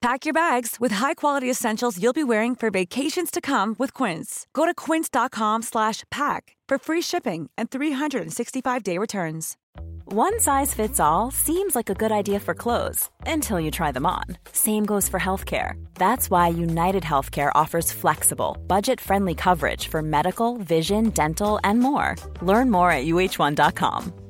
Pack your bags with high-quality essentials you'll be wearing for vacations to come with Quince. Go to quince.com slash pack for free shipping and 365-day returns. One size fits all seems like a good idea for clothes until you try them on. Same goes for healthcare. That's why United Healthcare offers flexible, budget-friendly coverage for medical, vision, dental, and more. Learn more at uh1.com.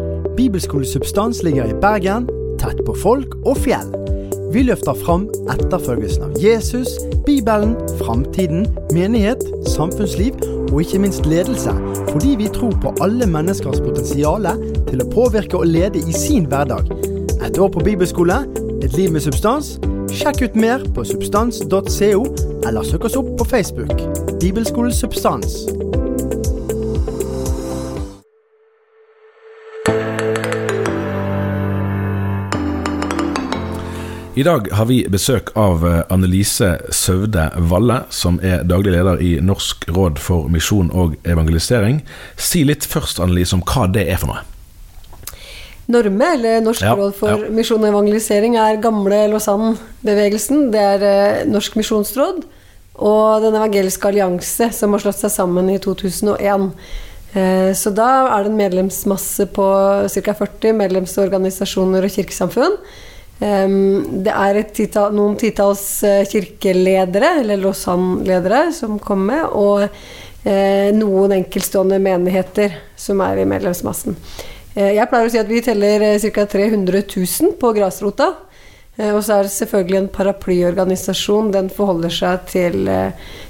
Bibelskole Substans ligger i Bergen, tett på folk og fjell. Vi løfter fram etterfølgelsen av Jesus, Bibelen, framtiden, menighet, samfunnsliv og ikke minst ledelse, fordi vi tror på alle menneskers potensial til å påvirke og lede i sin hverdag. Et år på bibelskole, et liv med substans. Sjekk ut mer på substans.co, eller søk oss opp på Facebook. Bibelskole Substans. I dag har vi besøk av eh, Annelise Søvde Valle, som er daglig leder i Norsk råd for misjon og evangelisering. Si litt først, Annelise, om hva det er for noe. Norme, eller Norsk Ja, råd for ja. misjon og evangelisering, er gamle Lausanne-bevegelsen. Det er eh, Norsk misjonsråd og Den evangeliske allianse, som har slått seg sammen i 2001. Eh, Så da er det en medlemsmasse på ca. 40 medlemsorganisasjoner og kirkesamfunn. Det er et titall, noen titalls eh, kirkeledere, eller Lausanne-ledere, som kommer med, og eh, noen enkeltstående menigheter som er i medlemsmassen. Eh, Jeg pleier å si at vi teller ca. 300 000 på grasrota. Og så er det selvfølgelig en paraplyorganisasjon. Den forholder seg til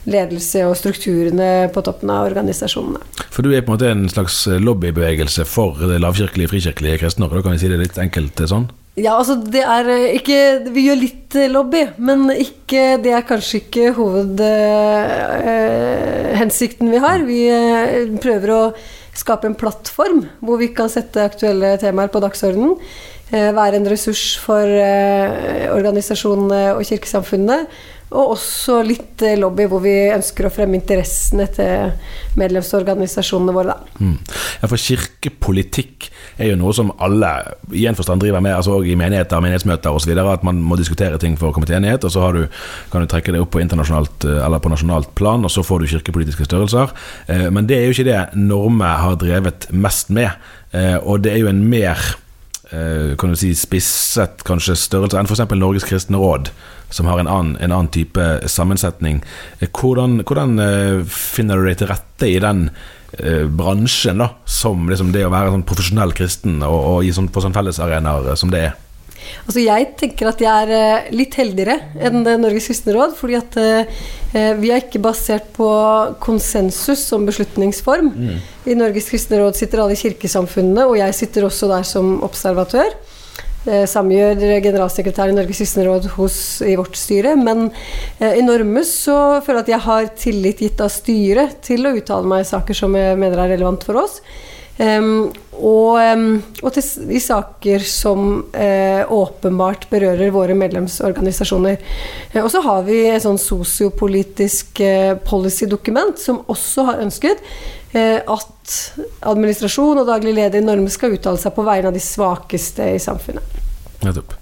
ledelse og strukturene på toppen av organisasjonene. For du er på en måte en slags lobbybevegelse for det lavkirkelige, frikirkelige kristne. Da kan vi si det litt enkelt sånn? Ja, altså det er eh, ikke Vi gjør litt eh, lobby, men ikke, det er kanskje ikke hovedhensikten vi har. Vi øh, prøver å skape en plattform hvor vi kan sette aktuelle temaer på dagsordenen. Øh, Være en ressurs for eh, organisasjonene og kirkesamfunnene. Og også litt eh, lobby hvor vi ønsker å fremme interessene til medlemsorganisasjonene våre. Da. Mm. Ja, for kirkepolitikk er jo noe som alle i en forstand driver med, altså i menigheter, menighetsmøter osv. At man må diskutere ting for å komme til enighet, og så du, kan du trekke det opp på internasjonalt eh, eller på nasjonalt plan, og så får du kirkepolitiske størrelser. Eh, Men det er jo ikke det Norme har drevet mest med, og det er jo en mer kan du si, spisset kanskje størrelse enn f.eks. Norges kristne råd, som har en annen, en annen type sammensetning. Eh, Hvordan, hvordan eh, finner du deg til rette i den eh, bransjen, da, som liksom det å være sånn profesjonell kristen og, og i sånn, på sånn fellesarenaer som det er? Altså jeg tenker at jeg er eh, litt heldigere enn eh, Norges kristne råd, fordi at eh, vi er ikke basert på konsensus som beslutningsform. I Norges kristne råd sitter alle kirkesamfunnene, og jeg sitter også der som observatør. Samme gjør generalsekretæren i Norges kristne råd hos, i vårt styre. Men eh, i Normus så føler jeg at jeg har tillit gitt av styret til å uttale meg i saker som jeg mener er relevant for oss. Em, og, og til, i saker som eh, åpenbart berører våre medlemsorganisasjoner. Eh, og så har vi et sånn sosiopolitisk eh, policy-dokument som også har ønsket eh, at administrasjon og daglig leder i Norge skal uttale seg på vegne av de svakeste i samfunnet. Nettopp.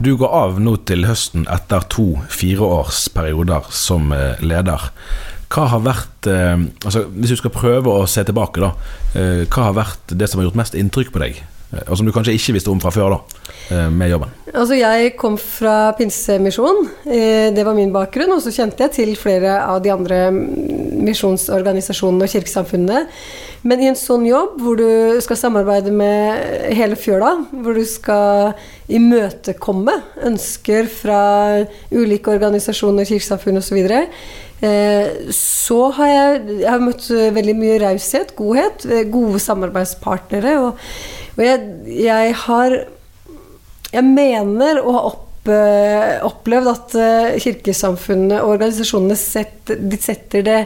Du går av nå til høsten etter to fireårsperioder som eh, leder. Hva har vært eh, altså Hvis du skal prøve å se tilbake, da. eh, Hva har vært det som har gjort mest inntrykk på deg eh, og som du kanskje ikke visste om fra før, da, med jobben? Altså, jeg kom fra Pinsemisjon. Det var min bakgrunn. Og så kjente jeg til flere av de andre misjonsorganisasjonene og kirkesamfunnene. Men i en sånn jobb hvor du skal samarbeide med hele fjøla, hvor du skal imøtekomme ønsker fra ulike organisasjoner, kirkesamfunn osv., så, eh, har jeg, jeg har møtt veldig mye raushet, godhet, eh, gode samarbeidspartnere. Og, og jeg, jeg har Jeg mener å ha opp opplevd at kirkesamfunnet og organisasjonene setter, de setter det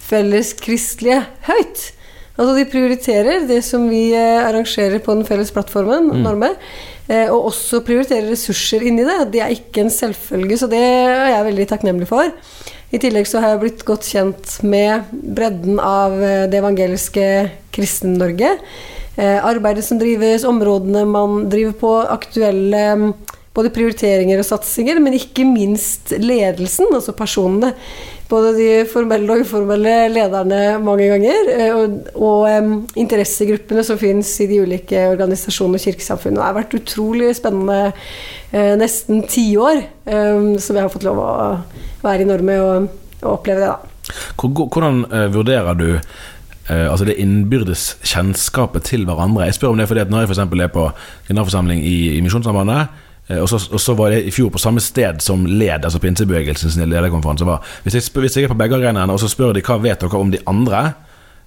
felles kristelige høyt. Altså De prioriterer det som vi arrangerer på den felles plattformen, mm. Norme, og også prioritere ressurser inni det. Det er ikke en selvfølge, så det er jeg veldig takknemlig for. I tillegg så har jeg blitt godt kjent med bredden av det evangeliske Kristen-Norge. Arbeidet som drives, områdene man driver på, aktuelle både prioriteringer og satsinger, men ikke minst ledelsen, altså personene. Både de formelle og uformelle lederne mange ganger, og, og um, interessegruppene som finnes i de ulike organisasjonene og kirkesamfunnene. Det har vært utrolig spennende uh, nesten tiår um, som jeg har fått lov å være i Norge og, og oppleve det, da. Hvordan uh, vurderer du altså det innbyrdes kjennskapet til hverandre. Jeg spør om det fordi at når jeg for er på generalforsamling i, i Misjonssambandet, og, så, og, så, var det i fjor på samme sted som LED, altså pinsebevegelsens lederkonferanse var. Hvis jeg, hvis jeg, er på begge arenaene og så spør de hva vet dere om de andre,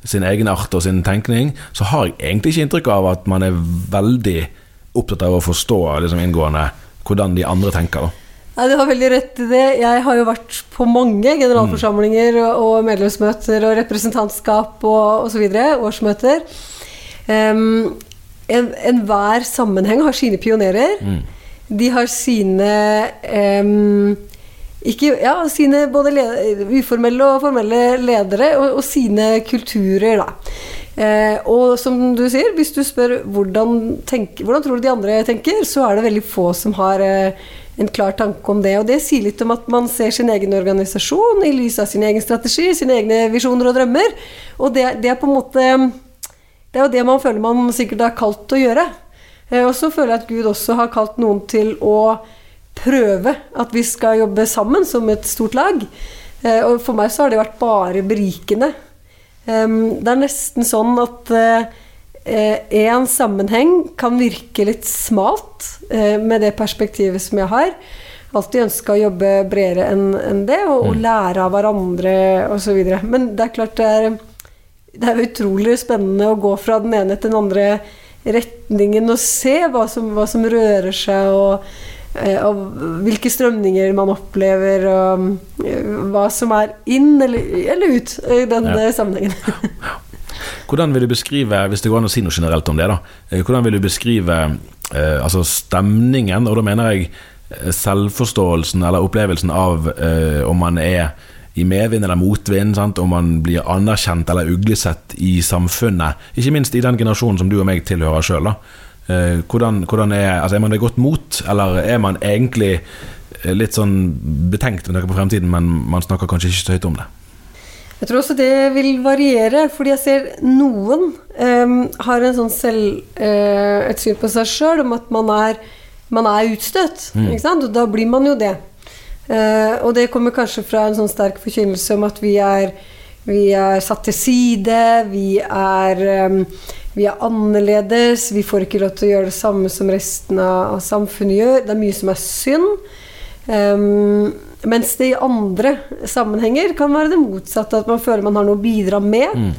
sin egen art og sin tenkning, så har jeg egentlig ikke inntrykk av at man er veldig opptatt av å forstå liksom, inngående hvordan de andre tenker. da Nei, Du har veldig rett i det. Jeg har jo vært på mange generalforsamlinger og, og medlemsmøter og representantskap og osv. Årsmøter. Um, Enhver en sammenheng har sine pionerer. Mm. De har sine um, ikke, ja, sine både leder, uformelle og formelle ledere, og, og sine kulturer, da. Eh, og som du sier, hvis du spør hvordan, tenker, hvordan tror du de andre tenker, så er det veldig få som har eh, en klar tanke om det. Og det sier litt om at man ser sin egen organisasjon i lys av sin egen strategi, sine egne visjoner og drømmer. Og det, det, er på en måte Det er jo det man føler man sikkert har kalt å gjøre. Eh, og så føler jeg at Gud også har kalt noen til å prøve at vi skal jobbe sammen som et stort lag. Eh, og for meg så har det vært bare berikende. Det er nesten sånn at én eh, sammenheng kan virke litt smalt med det perspektivet som jeg har. Alltid ønska å jobbe bredere enn det, og, og, mm. lære av hverandre osv. Men det er klart det er, det er utrolig spennende å gå fra den ene til den andre retningen og se hva som, hva som rører seg, og, eh, og, hvilke strømninger man opplever, og hva som er inn eller, eller ut i den ja. sammenhengen. Hvordan vil du beskrive, hvis det går an å si noe generelt om det, da, eh, hvordan vil du beskrive eh, altså stemningen, og da mener jeg eh, selvforståelsen eller opplevelsen av eh, om man er i medvind eller motvind, sant? om man blir anerkjent eller uglesett i samfunnet. Ikke minst i den generasjonen som du og meg tilhører sjøl. Eh, hvordan, hvordan, er, altså er man det godt mot, eller er man egentlig eh, litt sånn betenkt med tanke på fremtiden, men man snakker kanskje ikke så høyt om det? Jeg tror også det vil variere, fordi jeg ser noen um, har en sånn selv, uh, et syn på seg sjøl om at man er, man er utstøtt. Mm. Og da blir man jo det. Uh, og det kommer kanskje fra en sånn sterk forkynnelse om at vi er, vi er satt til side, vi er, um, vi er annerledes, vi får ikke lov til å gjøre det samme som resten av samfunnet gjør. Det er mye som er synd. Um, mens det i andre sammenhenger kan være det motsatte. At man føler man har noe å bidra med. Mm.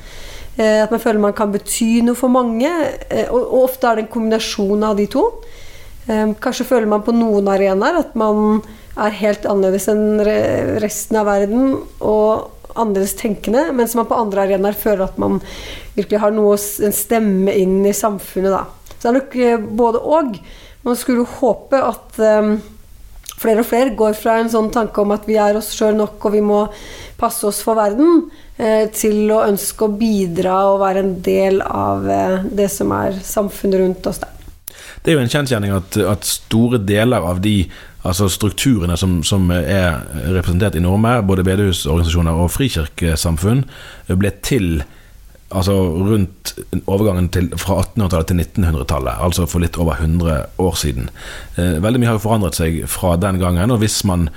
Eh, at man føler man kan bety noe for mange. Eh, og, og, ofte er det en kombinasjon av de to. Eh, kanskje føler man på noen arenaer at man er helt annerledes enn resten av verden. Og annerledes tenkende, mens man på andre arenaer føler at man virkelig har noe, en stemme inn i samfunnet. Da. Så det er nok eh, både og. Man skulle håpe at um, flere og flere går fra en sånn tanke om at vi er oss sjøl nok og vi må passe oss for verden, eh, til å ønske å bidra og være en del av eh, det som er samfunnet rundt oss. Der. Det er jo en kjensgjerning at, at, store deler av de altså strukturene som, som er representert i Norge, både bedehusorganisasjoner og frikirkesamfunn, ble til altså rundt overgangen til, fra 1800-tallet til 1900-tallet, altså for litt over 100 år siden. Eh, veldig mye har jo forandret seg fra den gangen, og hvis man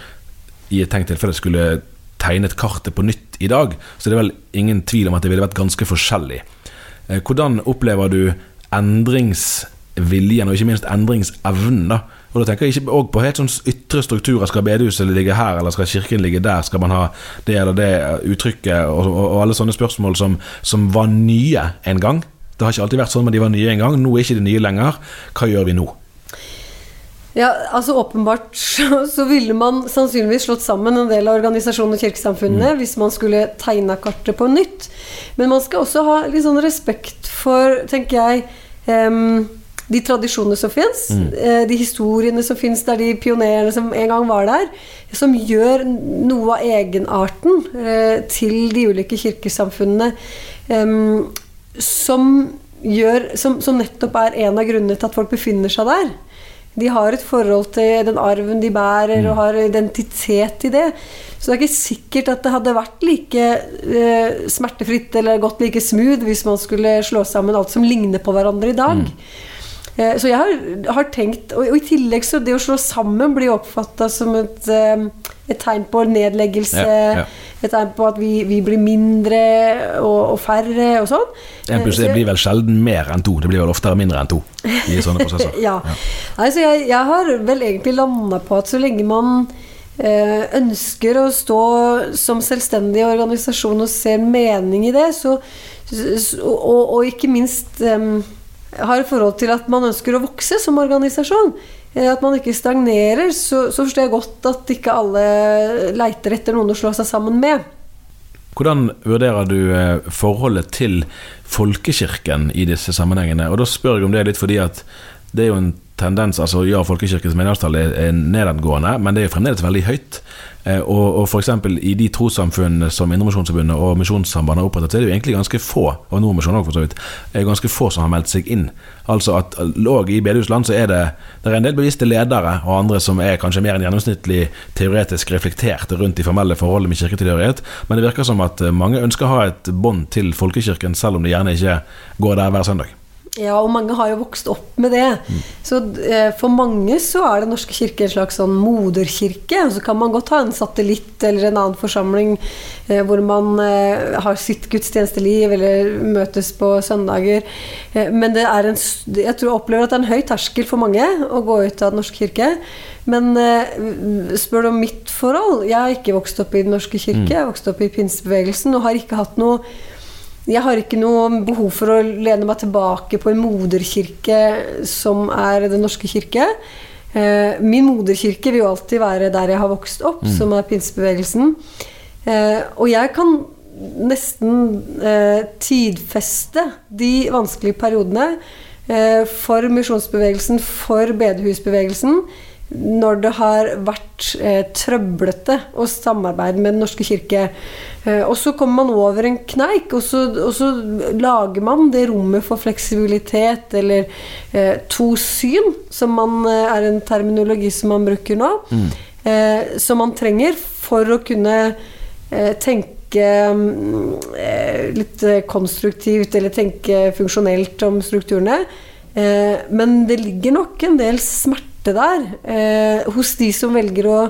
i et tenkt tilfelle skulle tegnet kartet på nytt i dag, så er det vel ingen tvil om at det ville vært ganske forskjellig. Eh, hvordan opplever du endringsviljen, og ikke minst endringsevnen? da? Og da tenker jeg ikke på helt sånn ytre strukturer. Skal bedehuset ligge her, eller skal kirken ligge der? Skal man ha det eller det uttrykket? Og, og, og alle sånne spørsmål som, som, var nye en gang. Det har ikke alltid vært sånn, men de var nye en gang. Nå er ikke de nye lenger. Hva gjør vi nå? Ja, altså Åpenbart så, ville man sannsynligvis slått sammen en del av organisasjonen og kirkesamfunnet mm. hvis man skulle tegna kartet på nytt. Men man skal også ha litt sånn respekt for, tenker jeg um, de tradisjonene som fins, mm. Eh, de historiene som fins der, de pionerene som en gang var der, som gjør noe av egenarten eh, til de ulike kirkesamfunnene, som, gjør, som, som nettopp er en av grunnene til at folk befinner seg der. De har et forhold til den arven de bærer, mm. og har identitet i det. Så det er ikke sikkert at det hadde vært like eh, smertefritt eller gått like smooth hvis man skulle slå sammen alt som ligner på hverandre i dag. Mm. Eh, så jeg har, har, tenkt og, i tillegg så det å slå sammen blir oppfatta som et, eh, et, tegn på nedleggelse. Ja, ja. Et tegn på at vi, vi blir mindre og, og, færre og sånn. En pluss det blir vel sjelden mer enn to. Det blir vel oftere mindre enn to i sånne prosesser. ja. ja. Nei, så jeg, jeg, har vel egentlig landa på at så lenge man eh, ønsker å stå som selvstendig organisasjon og ser mening i det, så, og, og, ikke minst um, har et forhold til at man ønsker å vokse som organisasjon, eh, at man ikke stagnerer, så, så forstår jeg godt at ikke alle leiter etter noen å slå seg sammen med. Hvordan vurderer du eh, forholdet til folkekirken i disse sammenhengene? Og da spør jeg om det litt fordi at det er jo en tendens altså Ja, folkekirkens medlemstall er nedadgående, men det er jo fremdeles veldig høyt. Eh, og, og f.eks. i de trossamfunnene som Indremisjonsforbundet og Misjonssambandet har opprettet, så er det jo egentlig ganske få, og Nordmisjonen også for så vidt, er ganske få som har meldt seg inn. Altså at låg i bedehusland så er det, det er en del bevisste ledere og andre som er kanskje mer enn gjennomsnittlig teoretisk reflekterte rundt de formelle forholdene med kirketilhørighet, men det virker som at mange ønsker å ha et bånd til folkekirken, selv om de gjerne ikke går der hver søndag. Ja, og mange har jo vokst opp med det. Mm. Så eh, for mange så er Den norske kirke en slags sånn moderkirke. Og så kan man godt ha en satellitt eller en annen forsamling eh, hvor man eh, har sitt gudstjenesteliv eller møtes på søndager. Eh, men det er en Jeg tror jeg opplever at det er en høy terskel for mange å gå ut av Den norske kirke. Men eh, spør du om mitt forhold Jeg har ikke vokst opp i Den norske kirke. Mm. Jeg har vokst opp i pinsebevegelsen og har ikke hatt noe jeg har ikke noe behov for å lene meg tilbake på en moderkirke som er Den norske kirke. Eh, min moderkirke vil jo alltid være der jeg har vokst opp, mm. som er pinsebevegelsen. Eh, og jeg kan nesten eh, tidfeste de vanskelige periodene for misjonsbevegelsen, for bedehusbevegelsen, når det har vært eh, trøblete å samarbeide med Den norske kirke. Eh, og så kommer man over en kneik, og så, og så lager man det rommet for fleksibilitet, eller eh, to syn, som man, eh, er en terminologi som man bruker nå, mm. Eh, som man trenger for å kunne eh, tenke litt konstruktivt eller tenke funksjonelt om strukturene. Men det ligger nok en del smerte der eh, hos de som velger å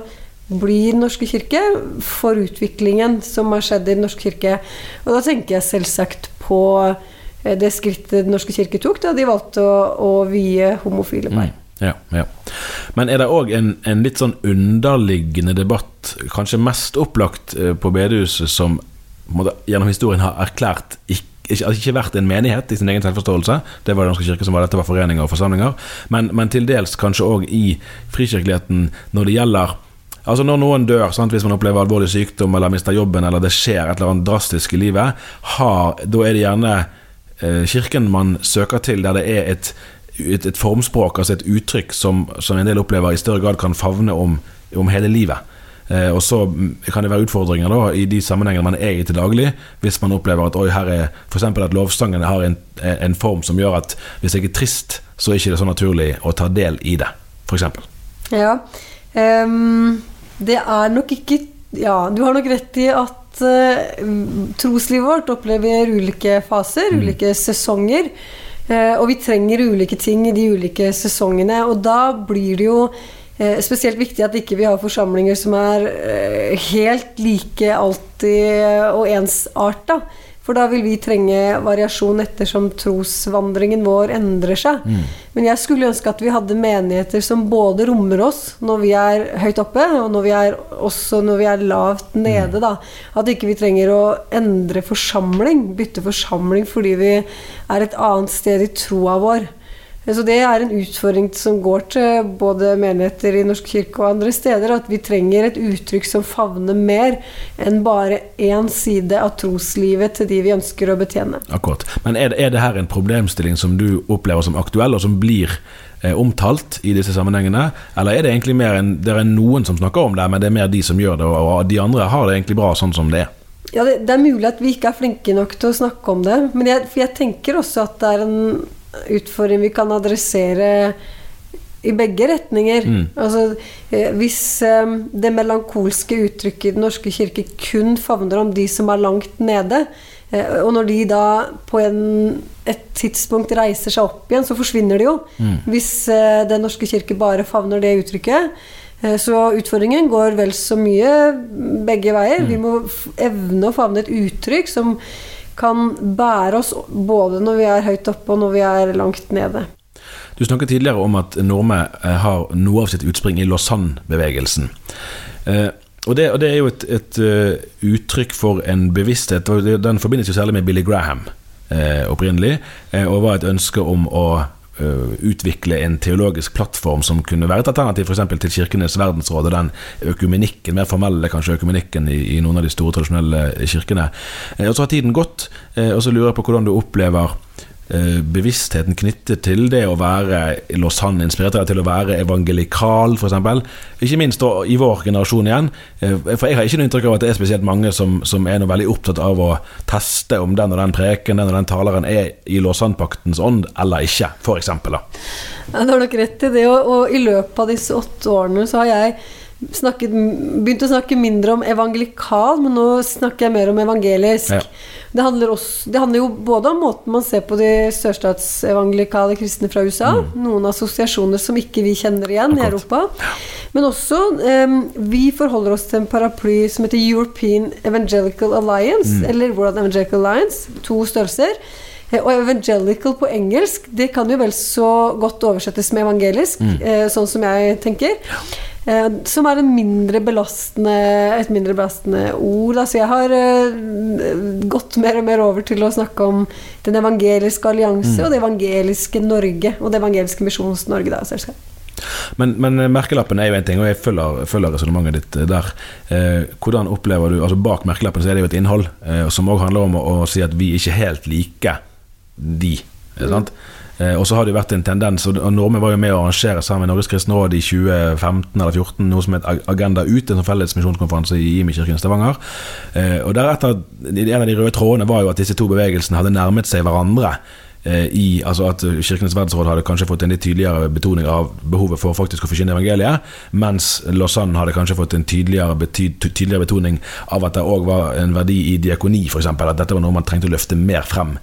bli Den norske kirke, for utviklingen som har skjedd i Den norske kirke. Og da tenker jeg selvsagt på eh, det skrittet Den norske kirke tok da de valgte å, å vie homofile par. Mm. Ja, ja. Men er det òg en, en, litt sånn underliggende debatt, kanskje mest opplagt eh, på bedehuset, som gjennom historien har erklært ikke ikke, altså ikke vært en menighet i sin egen selvforståelse. Det var Den norske kirke som var dette var foreninger og forsamlinger. Men, men til dels kanskje òg i frikirkeligheten når det gjelder Altså Når noen dør, sant, hvis man opplever alvorlig sykdom eller mister jobben, eller det skjer et eller annet drastisk i livet, har, da er det gjerne eh, kirken man søker til, der det er et, et, et formspråk, altså et uttrykk, som, som, en del opplever i større grad kan favne om, om hele livet. Eh, og så kan det være utfordringer da i de sammenhengene man er i til daglig, hvis man opplever at oi, her er f.eks. at lovsangene har en, en, form som gjør at hvis jeg er trist, så er det ikke så naturlig å ta del i det, f.eks. Ja. Um, det er nok ikke ja, du har nok rett i at eh, troslivet vårt opplever ulike faser, ulike sesonger. Eh, og vi trenger ulike ting i de ulike sesongene. Og da blir det jo spesielt viktig at ikke vi har forsamlinger som er eh, helt like alltid og ensarta. For da vil vi trenge variasjon ettersom trosvandringen vår endrer seg. Men jeg skulle ønske at vi hadde menigheter som både rommer oss når vi er høyt oppe, og når vi er, også når vi er lavt nede. Da. At ikke vi trenger å endre forsamling, bytte forsamling fordi vi er et annet sted i troa vår. Så det er en utfordring som går til både menigheter i Norsk kirke og andre steder, at vi trenger et uttrykk som favner mer enn bare én side av troslivet til de vi ønsker å betjene. Akkurat. Men er er det her en problemstilling som du opplever som aktuell, og som blir eh, omtalt i disse sammenhengene? Eller er det egentlig mer en, det er noen som snakker om det, men det er mer de som gjør det, og de andre har det egentlig bra sånn som det er? Ja, det, det er mulig at vi ikke er flinke nok til å snakke om det, men jeg, jeg tenker også at det er en utfordring vi kan adressere i begge retninger. Mm. Altså, eh, hvis eh, det melankolske uttrykket i Den norske kirke kun favner om de som er langt nede, eh, og når de da på en, et tidspunkt reiser seg opp igjen, så forsvinner de jo. Mm. Hvis Den norske kirke bare favner det uttrykket. Så utfordringen går vel så mye begge veier. Vi må evne å favne et uttrykk som kan bære oss både når vi er høyt oppe og når vi er langt nede. Du snakket tidligere om at Norme eh, har noe av sitt utspring i Lausanne-bevegelsen. Eh, og, det, og det er jo et, et eh, uttrykk for en bevissthet, og den forbindes jo særlig med Billy Graham opprinnelig, og var et ønske om å utvikle en teologisk plattform som kunne være et alternativ eksempel til Kirkenes verdensråd og den økumenikken, mer formelle kanskje økumenikken i, i noen av de store tradisjonelle kirkene. Eh, og så har tiden gått, eh, og så lurer jeg på hvordan du opplever eh, bevisstheten knyttet til det å være Lausanne, inspirert deg til å være evangelikal, f.eks. Ikke minst da, i vår generasjon igjen. Eh, For jeg har ikke noe inntrykk av at det er spesielt mange som, som er noe veldig opptatt av å teste om den og den preken, den og den taleren er i Lausanne-paktens ånd eller ikke, f.eks. Ja, du har nok rett i det, og, og i løpet av disse åtte årene så har jeg snakket, begynt å snakke mindre om evangelikal, men nå snakker jeg mer om evangelisk. Ja. Det, handler også, det handler jo både om måten man ser på de sørstatsevangelikale kristne fra USA, noen assosiasjoner som ikke vi kjenner igjen i Europa, men også um, vi forholder oss til en paraply som heter European Evangelical Alliance, eller World Evangelical Alliance, to størrelser. Eh, Og evangelical på engelsk, det kan jo vel så godt oversettes med evangelisk, mm. sånn som jeg tenker. Eh, Som er en mindre et mindre belastende ord. Altså jeg har eh, gått mer og mer over til å snakke om Den evangeliske allianse og det evangeliske Norge. Og det evangeliske Misjons-Norge, da, selvsagt. Men, men merkelappen er jo en ting, og jeg følger, følger resonnementet ditt eh, der. Eh, hvordan opplever du altså Bak merkelappen så er det jo et innhold eh, som òg handler om å, å si at vi ikke helt liker de. er det? Eh, og så har det jo vært en tendens, og Norme var jo med å arrangere sammen med Norges kristne råd i 2015 eller 2014 noe som het Agenda Ut, en sånn felles misjonskonferanse i Imi kirken i Stavanger. Eh, og deretter, En av de røde trådene var jo at disse to bevegelsene hadde nærmet seg hverandre. eh, I, altså at Kirkenes verdensråd hadde kanskje fått en litt tydeligere betoning av behovet for faktisk å forkynne evangeliet, mens Lausanne hadde kanskje fått en tydeligere, tydeligere betoning av at det òg var en verdi i diakoni, f.eks. At dette var noe man trengte å løfte mer frem.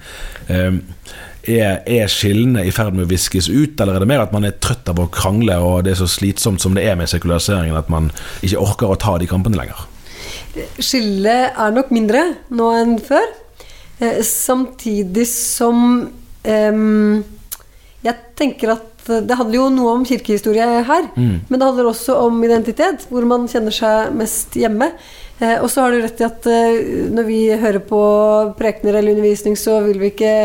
Eh, er, er skillene i ferd med å viskes ut, eller er det mer at man er trøtt av å krangle, og det er så slitsomt som det er med sekulariseringen, at man ikke orker å ta de kampene lenger? Skillet er nok mindre nå enn før. Eh, samtidig som em, Jeg tenker at det handler jo noe om kirkehistorie her. Men det handler også om identitet, hvor man kjenner seg mest hjemme. Eh, og så har du rett i at eh, når vi hører på prekener eller undervisning, så vil vi ikke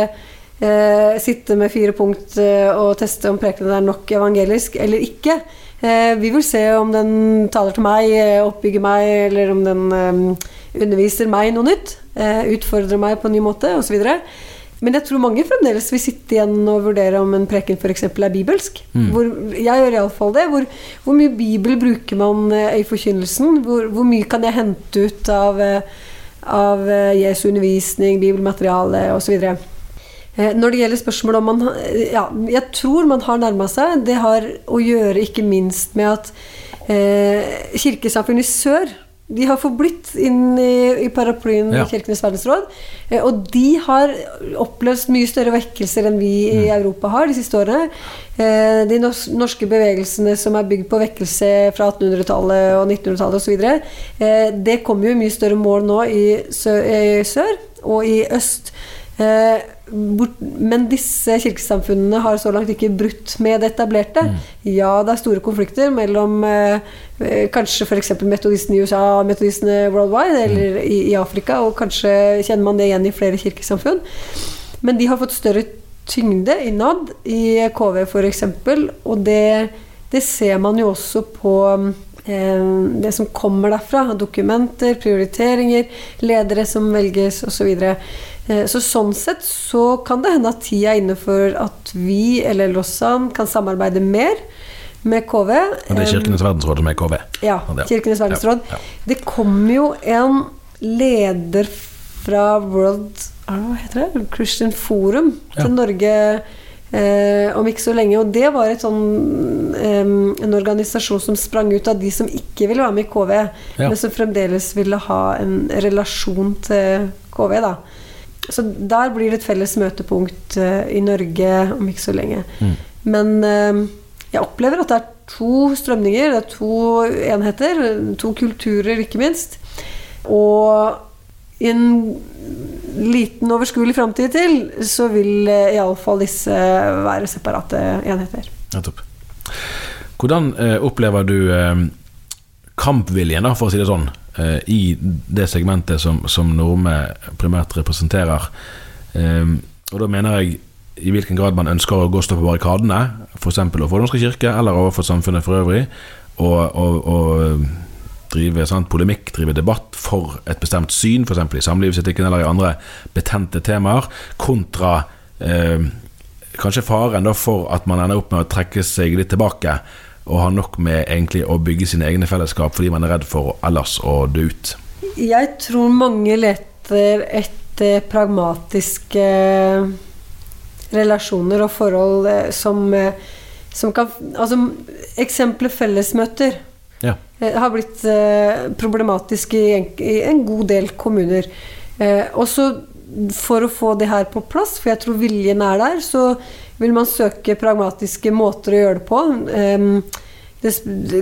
eh, sitte med fire punkt eh, og teste om prekenen er nok evangelisk eller ikke. Eh, vi vil se om den taler til meg, eh, oppbygger meg, eller om den eh, underviser meg noe nytt. Eh, utfordrer meg på en ny måte, osv. Men jeg tror mange fremdeles vil sitte igjen og vurdere om en preken f.eks. er bibelsk. Hvor, jeg gjør iallfall det. Hvor, hvor mye bibel bruker man i forkynnelsen? Hvor, hvor mye kan jeg hente ut av, av Jesu undervisning, bibelmateriale osv.? Eh, Når det gjelder spørsmålet om man Ja, jeg tror man har nærma seg. Det har å gjøre ikke minst med at eh, kirkesamfunnet i sør De har forblitt inn i, i paraplyen Ja. Kirkenes verdensråd. Eh, og de har opplevd mye større vekkelser enn vi i Mm. Europa har de siste årene. Eh, de norske bevegelsene som er bygd på vekkelse fra 1800-tallet og 1900-tallet osv., eh, det kommer jo i mye større mål nå i sør, i sør og i øst. Eh, men disse kirkesamfunnene har så langt ikke brutt med det etablerte. Ja, det er store konflikter mellom eh, eh, kanskje f.eks. metodistene i USA og metodistene worldwide, eller i, Afrika, og kanskje kjenner man det igjen i flere kirkesamfunn. Men de har fått større tyngde innad i KV f.eks., og det, det ser man jo også på eh, det som kommer derfra. Dokumenter, prioriteringer, ledere som velges osv. Så, videre. eh, så sånn sett så kan det hende at tida er inne for at vi, eller Lossan kan samarbeide mer med KV. Og det er Kirkenes verdensråd som er KV. Ja, Ja. Kirkenes verdensråd. Ja, ja. Det kom jo en leder fra World Hva heter det? Christian Forum Ja. til Norge eh, om ikke så lenge. Og det var et sånn, eh, en organisasjon som sprang ut av de som ikke ville være med i KV, Ja. men som fremdeles ville ha en relasjon til KV. da. Så der blir det et felles møtepunkt eh, i Norge om ikke så lenge. Mm. Men jeg opplever at det er to strømninger, det er to enheter, to kulturer ikke minst. Og i en liten overskuelig framtid til, så vil eh, iallfall disse være separate enheter. Nettopp. Hvordan eh, opplever du eh, kampviljen, da, for å si det sånn, eh, i det segmentet som, som Norme primært representerer? Eh, og da mener jeg i hvilken grad man ønsker å gå stå på barrikadene, f.eks. overfor Norske kirke eller overfor samfunnet for øvrig, og, og, og drive sant, polemikk, drive debatt for et bestemt syn, f.eks. i samlivsetikken eller i andre betente temaer, kontra eh, kanskje faren da for at man ender opp med å trekke seg litt tilbake og har nok med egentlig å bygge sine egne fellesskap fordi man er redd for ellers å dø ut. Jeg tror mange leter etter pragmatiske relasjoner og forhold eh, som, eh, som kan Altså, eksempelet fellesmøter Ja. eh, har blitt eh, problematisk i en, i en god del kommuner. Også og så for å få det her på plass, for jeg tror viljen er der, så vil man søke pragmatiske måter å gjøre det på. Det,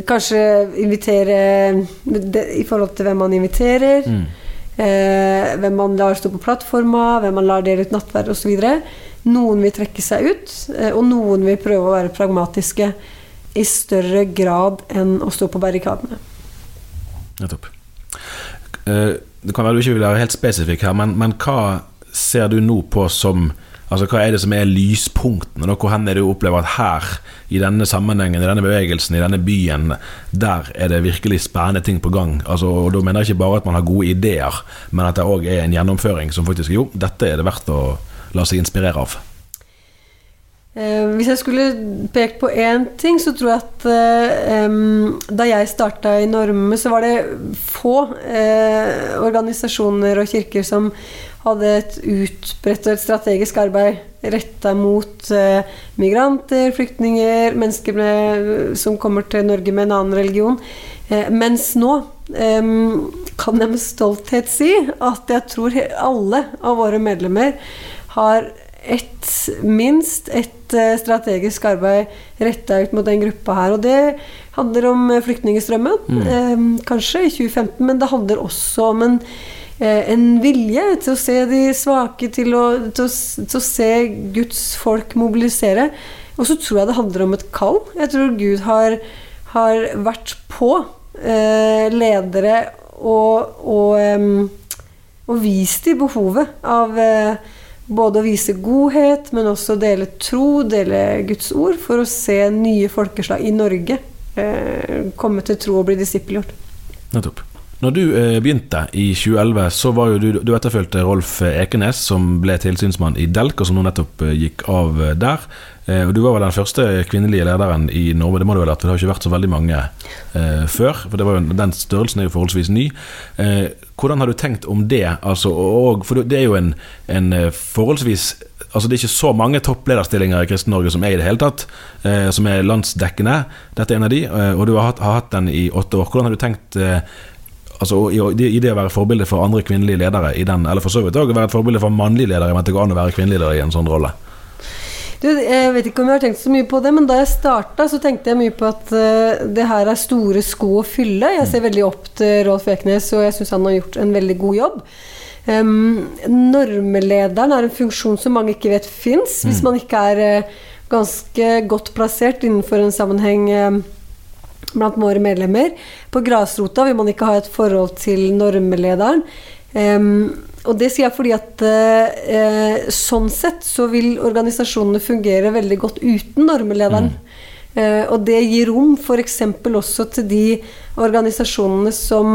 kanskje invitere det, I forhold til hvem man inviterer. Eh, hvem man lar stå på plattforma, hvem man lar dele ut nattverd osv. Noen vil trekke seg ut, eh, og noen vil prøve å være pragmatiske i større grad enn å stå på barrikadene. Nettopp. Eh, Det kan være du ikke vil være helt spesifikk her, men, men hva ser du nå på som Altså Hva er det som er lyspunktene? da? Hvor hen er det du opplever at her, i denne sammenhengen, i denne bevegelsen, i denne byen, der er det virkelig spennende ting på gang? Altså, og Da mener jeg ikke bare at man har gode ideer, men at det òg er en gjennomføring som faktisk Jo, dette er det verdt å la seg inspirere av. Eh, hvis jeg skulle pekt på én ting, så tror jeg at eh, da jeg starta i Norme, så var det få eh, organisasjoner og kirker som hadde et utbredt og et strategisk arbeid retta mot eh, migranter, flyktninger, mennesker med, som kommer til Norge med en annen religion. Eh, mens nå em, kan jeg med stolthet si at jeg tror alle av våre medlemmer har et, minst et eh, strategisk arbeid retta ut mot den gruppa her. Og det handler om flyktningstrømmen, mm. eh, kanskje, i 2015, men det handler også om en, eh, en vilje til å se de svake, til å, til, å, til å se Guds folk mobilisere. Og så tror jeg det handler om et kall. Jeg tror Gud har, har vært på eh, ledere og, og, um, og vist dem behovet av eh, både å vise godhet, men også dele tro, dele Guds ord, for å se nye folkeslag i Norge eh, komme til tro og bli disippelgjort. Nettopp. Når du eh, begynte i 2011, så var jo du, du etterfulgte Rolf Ekenes, som ble tilsynsmann i Delk, og som nå nettopp eh, gikk av eh, der. Eh, og Du var vel den første kvinnelige lederen i Norge, det må du vel for det har ikke vært så veldig mange eh, før. For det var jo, Den størrelsen er jo forholdsvis ny. Eh, hvordan har du tenkt om det? Altså, og, for det er jo en, en eh, forholdsvis Altså Det er ikke så mange topplederstillinger i Kristen-Norge som er i det hele tatt, eh, som er landsdekkende. Dette er en av de, eh, og du har hatt, har hatt den i åtte år. Hvordan har du tenkt eh, altså, i, i det å være forbilde for andre kvinnelige ledere i den, eller for så vidt òg være et forbilde for mannlige ledere, men det går an å være kvinnelig leder i en sånn rolle? Du, jeg vet ikke om jeg har tenkt så mye på det, men da jeg starta, så tenkte jeg mye på at uh, det her er store sko å fylle. Jeg ser veldig opp til Rolf Eknes, og jeg syns han har gjort en veldig god jobb. Um, normelederen er en funksjon som mange ikke vet fins, hvis man ikke er uh, ganske godt plassert innenfor en sammenheng uh, blant våre medlemmer. På grasrota vil man ikke ha et forhold til normelederen. Um, og det sier jeg fordi at eh, sånn sett så vil organisasjonene fungere veldig godt uten normelederen. Mm. Eh, og det gir rom f.eks. også til de organisasjonene som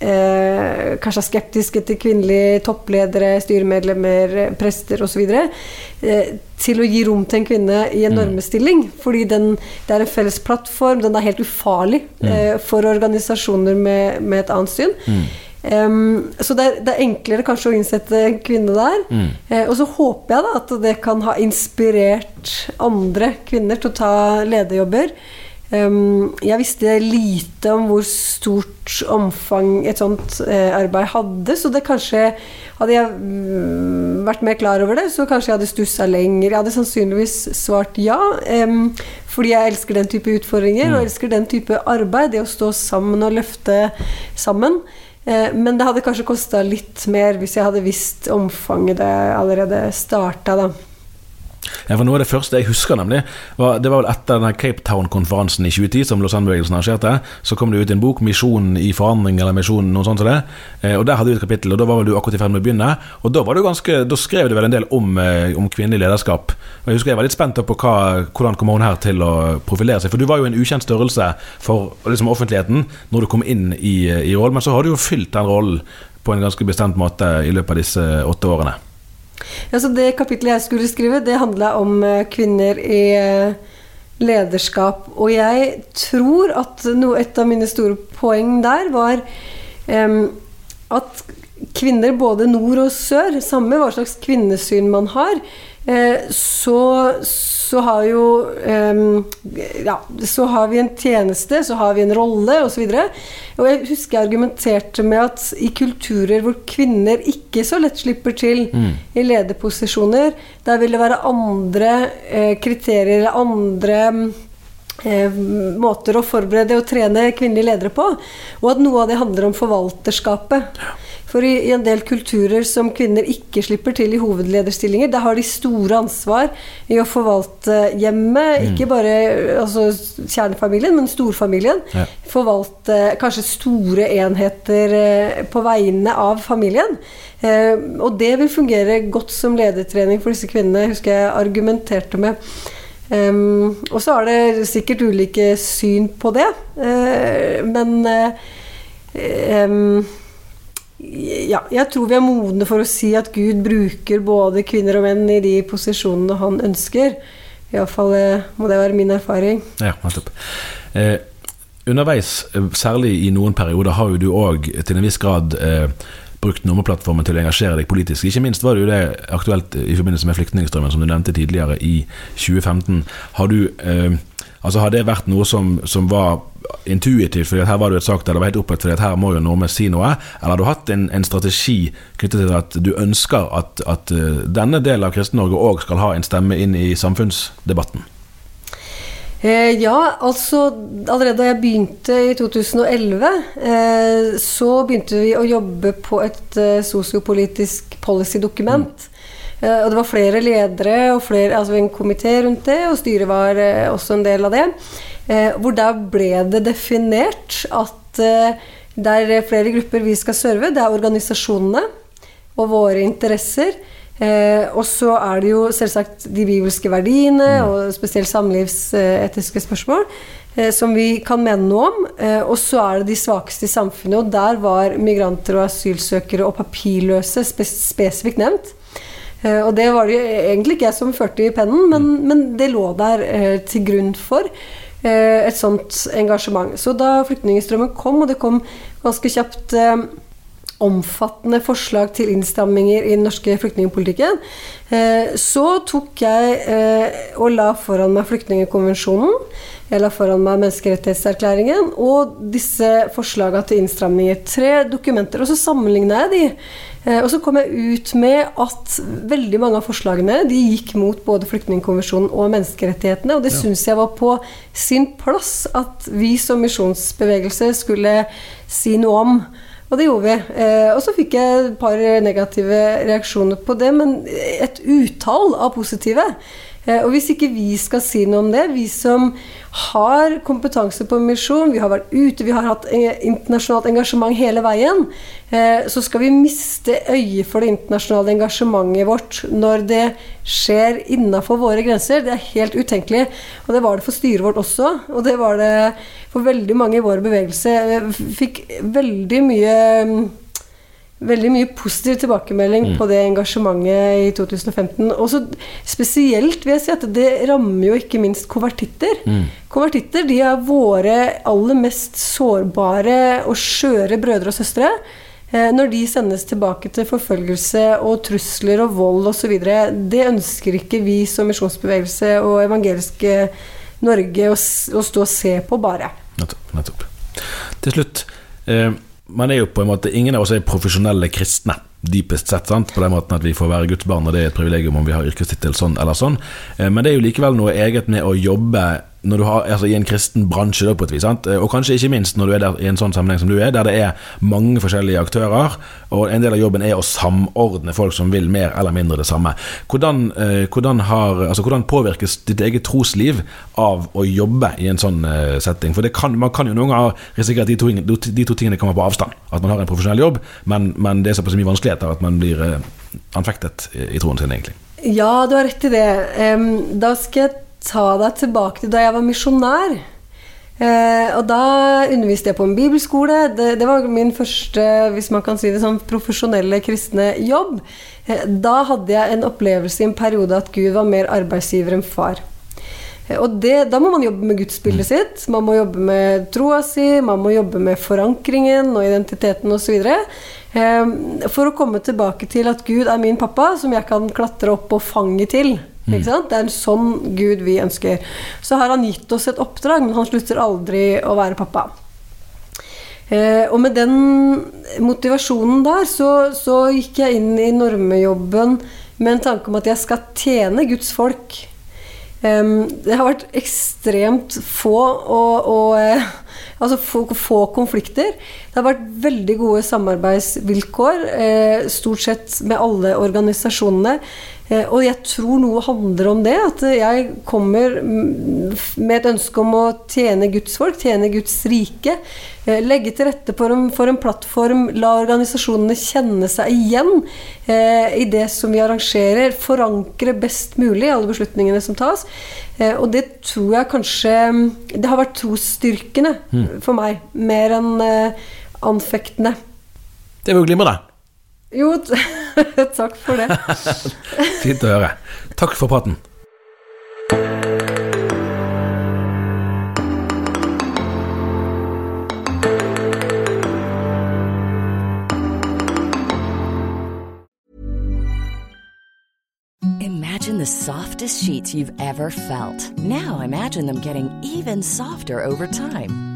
eh, kanskje er skeptiske til kvinnelige toppledere, styremedlemmer, prester osv. Eh, til å gi rom til en kvinne i en mm. normestilling. Fordi den, det er en felles plattform, den er helt ufarlig mm. eh, for organisasjoner med, med et annet syn. Mm. Um, så det er, det er, enklere kanskje å innsette en kvinne der. Mm. Eh, og så håper jeg da at det kan ha inspirert andre kvinner til å ta lederjobber. Um, jeg visste lite om hvor stort omfang et sånt uh, arbeid hadde, så det kanskje Hadde jeg um, vært mer klar over det, så kanskje jeg hadde stussa lenger. Jeg hadde sannsynligvis svart ja, um, fordi jeg elsker den type utfordringer mm. og elsker den type arbeid. Det å stå sammen og løfte sammen. Eh, men det hadde kanskje kosta litt mer hvis jeg hadde visst omfanget det allerede starta, da. Ja, for Noe av det første jeg husker, nemlig var, Det var vel etter denne Cape Town-konferansen i 2010, som Lausanne-bevegelsen arrangerte. Så kom det ut en bok, 'Misjonen i forandring', eller 'Misjonen', noe sånt som det. Eh, og Der hadde du et kapittel, og da var vel du akkurat i ferd med å begynne. Og da, var du ganske, da skrev du vel en del om, eh, om kvinnelig lederskap. Og Jeg husker jeg var litt spent på hva, hvordan kom hun her til å profilere seg. For du var jo en ukjent størrelse for liksom, offentligheten når du kom inn i, i rollen, men så har du jo fylt den rollen på en ganske bestemt måte i løpet av disse åtte årene. Altså det kapittelet jeg skulle skrive, det handla om eh, kvinner i eh, lederskap. Og jeg tror at noe, et av mine store poeng der var um, at kvinner både nord og sør, samme hva slags kvinnesyn man har, så, så, har jo um, Ja, så har vi en tjeneste, så har vi en rolle, osv. Og, og jeg husker jeg argumenterte med at i kulturer hvor kvinner ikke så lett slipper til mm. i lederposisjoner, der vil det være andre eh, kriterier andre eh, måter å forberede og trene kvinnelige ledere på. Og at noe av det handler om forvalterskapet. For i, i, en del kulturer som kvinner ikke slipper til i hovedlederstillinger, da har de store ansvar i å forvalte hjemmet. Mm. Ikke bare altså, kjernefamilien, men storfamilien. Ja. Forvalte kanskje store enheter eh, på vegne av familien. Eh, og det vil fungere godt som ledertrening for disse kvinnene, husker jeg argumenterte med. Um, og så er det sikkert ulike syn på det, uh, men uh, um, ja, jeg tror vi er modne for å si at Gud bruker både kvinner og menn i de posisjonene han ønsker. Iallfall eh, må det være min erfaring. Ja, nettopp. Eh, underveis, særlig i noen perioder, har jo du òg til en viss grad eh, brukt nummerplattformen til å engasjere deg politisk. Ikke minst var det jo det aktuelt i forbindelse med flyktningstrømmen, som du nevnte tidligere, i 2015. Har du eh, Altså Har det vært noe som, som var intuitivt, fordi her var det et sak der det var helt opplagt fordi at her må jo Nordmenn si noe, eller har du hatt en, en strategi knyttet til at du ønsker at, at uh, denne delen av Kristen-Norge òg skal ha en stemme inn i samfunnsdebatten? Eh, ja, altså allerede da jeg begynte i 2011, eh, så begynte vi å jobbe på et eh, sosiopolitisk policy-dokument. Mm. Eh, og det var flere ledere og flere, altså en komité rundt det, og styret var eh, også en del av det. Eh, hvor da ble det definert at det er flere grupper vi skal serve. Det er organisasjonene og våre interesser. Eh, og så er det jo selvsagt de bibelske verdiene mm. og spesielt samlivsetiske spørsmål eh, som vi kan mene noe om. Eh, og så er det de svakeste i samfunnet, og der var migranter og asylsøkere og papirløse spes spesifikt nevnt. Eh, og det var det egentlig ikke jeg som førte i pennen, men, mm. men det lå der eh, til grunn for eh, et sånt engasjement. Så da flyktningstrømmen kom, og det kom ganske kjapt omfattende forslag til innstramminger i den norske flyktningpolitikken, eh, så tok jeg eh, og la foran meg flyktningkonvensjonen. Jeg la foran meg menneskerettighetserklæringen og disse forslagene til innstramninger. Tre dokumenter. Og så sammenligna jeg de. Eh, og så kom jeg ut med at veldig mange av forslagene de gikk mot både flyktningkonvensjonen og menneskerettighetene. Og det ja. syns jeg var på sin plass at vi som misjonsbevegelse skulle si noe om. Og det gjorde vi. Eh, og så fikk jeg et par negative reaksjoner på det, men et utall av positive. Eh, og hvis ikke vi skal si noe om det, vi som har kompetanse på misjon, vi har vært ute, vi har hatt internasjonalt engasjement hele veien, eh, så skal vi miste øyet for det internasjonale engasjementet vårt når det skjer innafor våre grenser. Det er helt utenkelig. Og det var det for styret vårt også. Og det var det for veldig mange i vår bevegelse fikk veldig mye Veldig mye positiv tilbakemelding mm. på det engasjementet i 2015. Og så spesielt vil jeg si at det rammer jo ikke minst konvertitter. Mm. Konvertitter de er våre aller mest sårbare og skjøre brødre og søstre. Eh, når de sendes tilbake til forfølgelse og trusler og vold osv. Det ønsker ikke vi som misjonsbevegelse og evangeliske Norge å, å stå og se på, bare. Nettopp. nettopp. Til slutt. Eh, man er jo på en måte Ingen av oss er profesjonelle kristne, dypest sett. sant? På den måten at vi får være Guds barn, og det er et privilegium om vi har yrkestittel sånn eller sånn. Eh, men det er jo likevel noe eget med å jobbe når du har, altså, i en kristen bransje, da, på et vis. Sant? Og kanskje ikke minst når du er der, i en sånn sammenheng som du er, der det er mange forskjellige aktører, og en del av jobben er å samordne folk som vil mer eller mindre det samme. Hvordan, eh, hvordan, har, altså, hvordan påvirkes ditt eget trosliv av å jobbe i en sånn eh, setting? For kan, man kan jo noen ganger risikere at de to, de to, tingene kommer på avstand. At man har en profesjonell jobb, men, men det er såpass mye vanskeligheter at man blir eh, anfektet i, troen sin, egentlig. Ja, du har rett i det. Da skal jeg ta deg tilbake til da jeg var misjonær. Eh, og da underviste jeg på en bibelskole. Det, det, var min første hvis man kan si det sånn, profesjonelle kristne jobb. Eh, da hadde jeg en opplevelse i en periode at Gud var mer arbeidsgiver enn far. Eh, og det, da må man jobbe med gudsbildet sitt, man må jobbe med troa si, man må jobbe med forankringen og identiteten osv. Eh, for å komme tilbake til at Gud er min pappa, som jeg kan klatre opp og fange til. Mm. Det er en sånn Gud vi ønsker. Så har han gitt oss et oppdrag, men han slutter aldri å være pappa. Eh, og med den motivasjonen der, så, så gikk jeg inn i normejobben med en tanke om at jeg skal tjene Guds folk. Eh, det har vært ekstremt få og, og eh, altså få, få, konflikter. Det har vært veldig gode samarbeidsvilkår, eh, stort sett med alle organisasjonene. Eh, og jeg tror noe handler om det. At jeg kommer med et ønske om å tjene Guds folk, tjene Guds rike. Eh, legge til rette for en, for en plattform, la organisasjonene kjenne seg igjen eh, i det som vi arrangerer. Forankre best mulig alle beslutningene som tas. Eh, og det tror jeg kanskje Det har vært trosstyrkende mm. for meg, mer enn eh, anfektende. Det var jo glimrende. Jo, takk for det. Fint å høre. Takk for praten. Imagine the softest sheets you've ever felt. Now imagine them getting even softer over time.